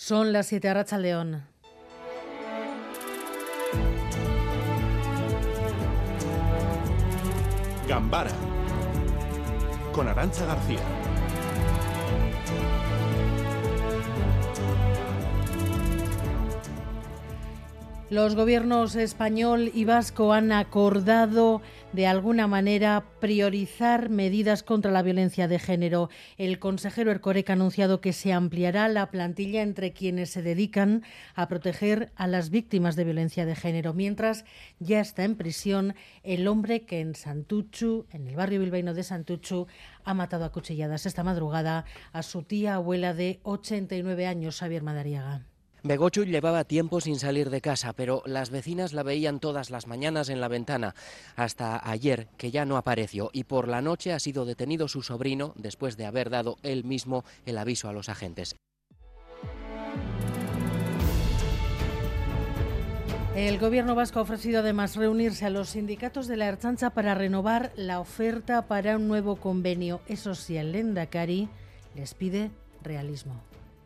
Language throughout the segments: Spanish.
Son las 7 a León. Gambara con Arancha García. Los gobiernos español y vasco han acordado de alguna manera priorizar medidas contra la violencia de género. El consejero Ercorec ha anunciado que se ampliará la plantilla entre quienes se dedican a proteger a las víctimas de violencia de género, mientras ya está en prisión el hombre que en Santuchu, en el barrio bilbaíno de Santuchu, ha matado a cuchilladas esta madrugada a su tía abuela de 89 años, Xavier Madariaga. Begochu llevaba tiempo sin salir de casa, pero las vecinas la veían todas las mañanas en la ventana, hasta ayer, que ya no apareció, y por la noche ha sido detenido su sobrino después de haber dado él mismo el aviso a los agentes. El gobierno vasco ha ofrecido además reunirse a los sindicatos de la Erchancha para renovar la oferta para un nuevo convenio. Eso sí, el Lendakari les pide realismo.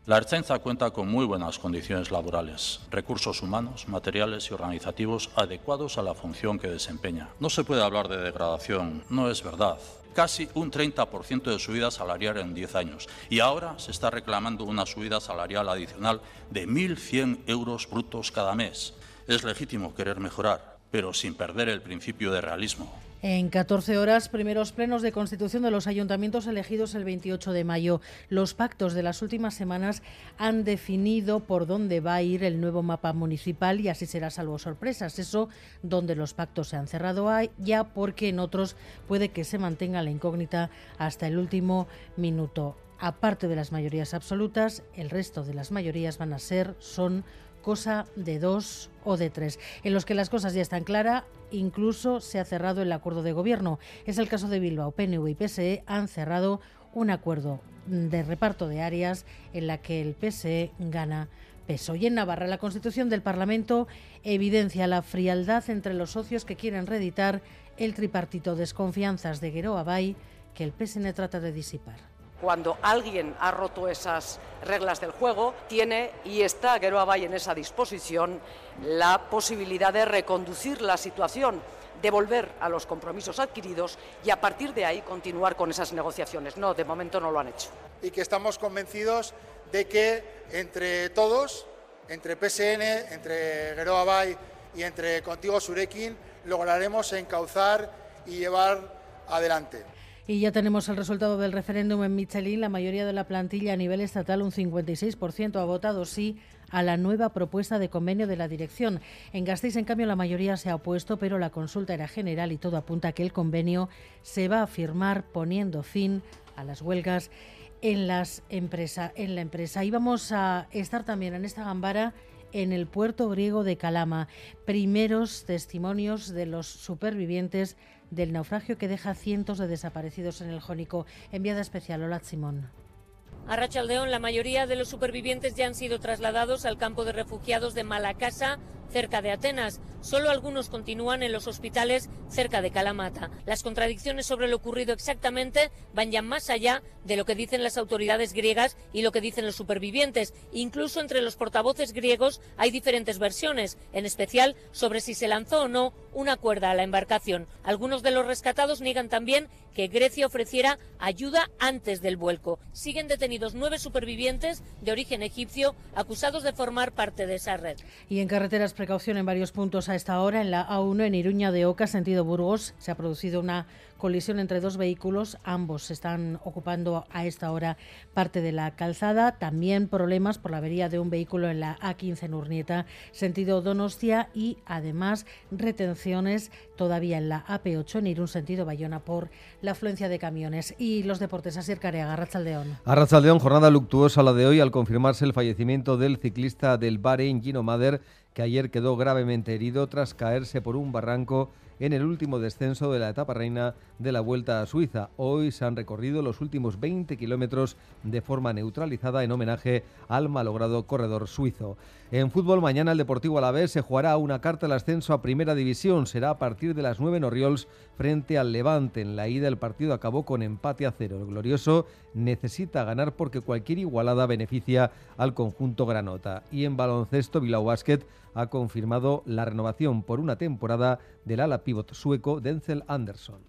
La Ertzaintza cuenta con muy buenas condiciones laborales, recursos humanos, materiales y organizativos adecuados a la función que desempeña. No se puede hablar de degradación, no es verdad. Casi un 30% de subida salarial en 10 años y ahora se está reclamando una subida salarial adicional de 1.100 euros brutos cada mes. Es legítimo querer mejorar, pero sin perder el principio de realismo. En 14 horas, primeros plenos de constitución de los ayuntamientos elegidos el 28 de mayo. Los pactos de las últimas semanas han definido por dónde va a ir el nuevo mapa municipal y así será salvo sorpresas. Eso donde los pactos se han cerrado ya porque en otros puede que se mantenga la incógnita hasta el último minuto. Aparte de las mayorías absolutas, el resto de las mayorías van a ser, son cosa de dos o de tres, en los que las cosas ya están claras, incluso se ha cerrado el acuerdo de gobierno. Es el caso de Bilbao. PNV y PSE han cerrado un acuerdo de reparto de áreas en la que el PSE gana peso. Y en Navarra, la Constitución del Parlamento evidencia la frialdad entre los socios que quieren reeditar el tripartito desconfianzas de Gueroa Bay que el PSN trata de disipar cuando alguien ha roto esas reglas del juego, tiene y está Geroa Bay en esa disposición la posibilidad de reconducir la situación de volver a los compromisos adquiridos y a partir de ahí continuar con esas negociaciones. No, de momento no lo han hecho. Y que estamos convencidos de que entre todos, entre PSN, entre Geroa Bay y entre Contigo Surekin, lograremos encauzar y llevar adelante. Y ya tenemos el resultado del referéndum en Michelin. La mayoría de la plantilla a nivel estatal, un 56%, ha votado sí a la nueva propuesta de convenio de la dirección. En Gasteiz, en cambio, la mayoría se ha opuesto, pero la consulta era general y todo apunta a que el convenio se va a firmar poniendo fin a las huelgas en, las empresa, en la empresa. Y vamos a estar también en esta gambara en el puerto griego de Calama. Primeros testimonios de los supervivientes del naufragio que deja cientos de desaparecidos en el Jónico. Enviada especial, Hola Simón. A Rachaldeón, la mayoría de los supervivientes ya han sido trasladados al campo de refugiados de Malacasa, cerca de Atenas. Solo algunos continúan en los hospitales cerca de Kalamata. Las contradicciones sobre lo ocurrido exactamente van ya más allá de lo que dicen las autoridades griegas y lo que dicen los supervivientes. Incluso entre los portavoces griegos hay diferentes versiones, en especial sobre si se lanzó o no una cuerda a la embarcación. Algunos de los rescatados niegan también que Grecia ofreciera ayuda antes del vuelco. Siguen detenidos nueve supervivientes de origen egipcio acusados de formar parte de esa red. Y en carreteras precaución en varios puntos a esta hora. En la A1 en Iruña de Oca, sentido Burgos, se ha producido una colisión entre dos vehículos. Ambos están ocupando a esta hora parte de la calzada. También problemas por la avería de un vehículo en la A15 en Urnieta, sentido Donostia. Y además retenciones todavía en la AP8 en Irún, sentido Bayona, por la afluencia de camiones. Y los deportes, Asier Careaga, Arrachaldeón. Arrachaldeón, jornada luctuosa la de hoy al confirmarse el fallecimiento del ciclista del Bahrein, Gino Mader, que ayer quedó gravemente herido tras caerse por un barranco en el último descenso de la etapa reina de la Vuelta a Suiza. Hoy se han recorrido los últimos 20 kilómetros de forma neutralizada en homenaje al malogrado corredor suizo. En fútbol, mañana el Deportivo Alavés se jugará una carta al ascenso a Primera División. Será a partir de las 9 en Oriols frente al Levante. En la ida el partido acabó con empate a cero. El glorioso necesita ganar porque cualquier igualada beneficia al conjunto granota. Y en baloncesto, Bilbao Basket ha confirmado la renovación por una temporada del ala pívot sueco Denzel Anderson.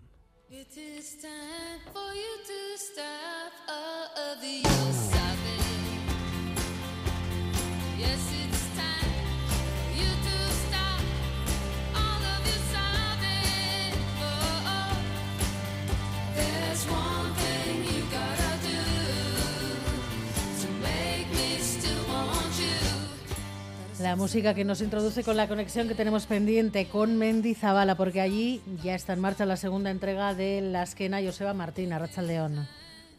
La música que nos introduce con la conexión que tenemos pendiente con Mendizábala, porque allí ya está en marcha la segunda entrega de La Esquena Joseba Martín, Arracha León.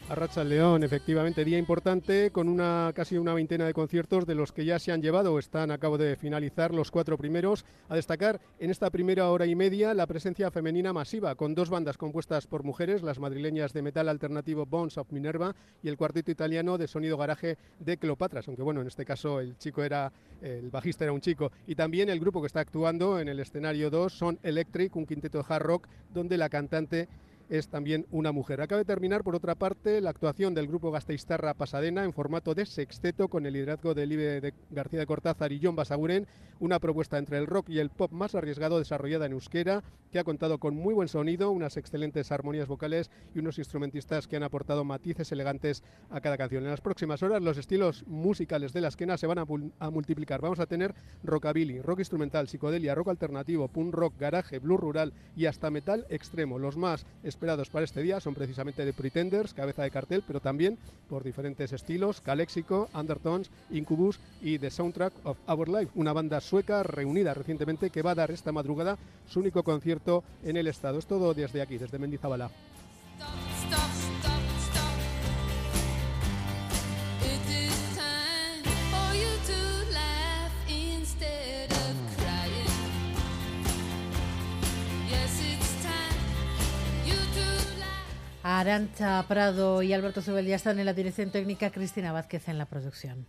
Arracha León, efectivamente, día importante con una casi una veintena de conciertos de los que ya se han llevado, están a cabo de finalizar los cuatro primeros. A destacar en esta primera hora y media la presencia femenina masiva, con dos bandas compuestas por mujeres, las madrileñas de metal alternativo Bones of Minerva y el cuarteto italiano de sonido garaje de Cleopatras, aunque bueno, en este caso el chico era, el bajista era un chico. Y también el grupo que está actuando en el escenario 2 son Electric, un quinteto de hard rock, donde la cantante es también una mujer. Acaba de terminar, por otra parte, la actuación del grupo Gasteiztarra Pasadena en formato de sexteto con el liderazgo de Libe de García de Cortázar y John Basaguren, una propuesta entre el rock y el pop más arriesgado desarrollada en euskera, que ha contado con muy buen sonido, unas excelentes armonías vocales y unos instrumentistas que han aportado matices elegantes a cada canción. En las próximas horas los estilos musicales de la esquena se van a, a multiplicar. Vamos a tener rockabilly, rock instrumental, psicodelia, rock alternativo, punk rock, garaje, blues rural y hasta metal extremo. Los más esperados para este día son precisamente The Pretenders, cabeza de cartel, pero también por diferentes estilos, Calexico, Undertones, Incubus y The Soundtrack of Our Life, una banda sueca reunida recientemente que va a dar esta madrugada su único concierto en el estado. Es todo desde aquí, desde Mendizabala. Arancha Prado y Alberto Zubel ya están en la dirección técnica, Cristina Vázquez en la producción.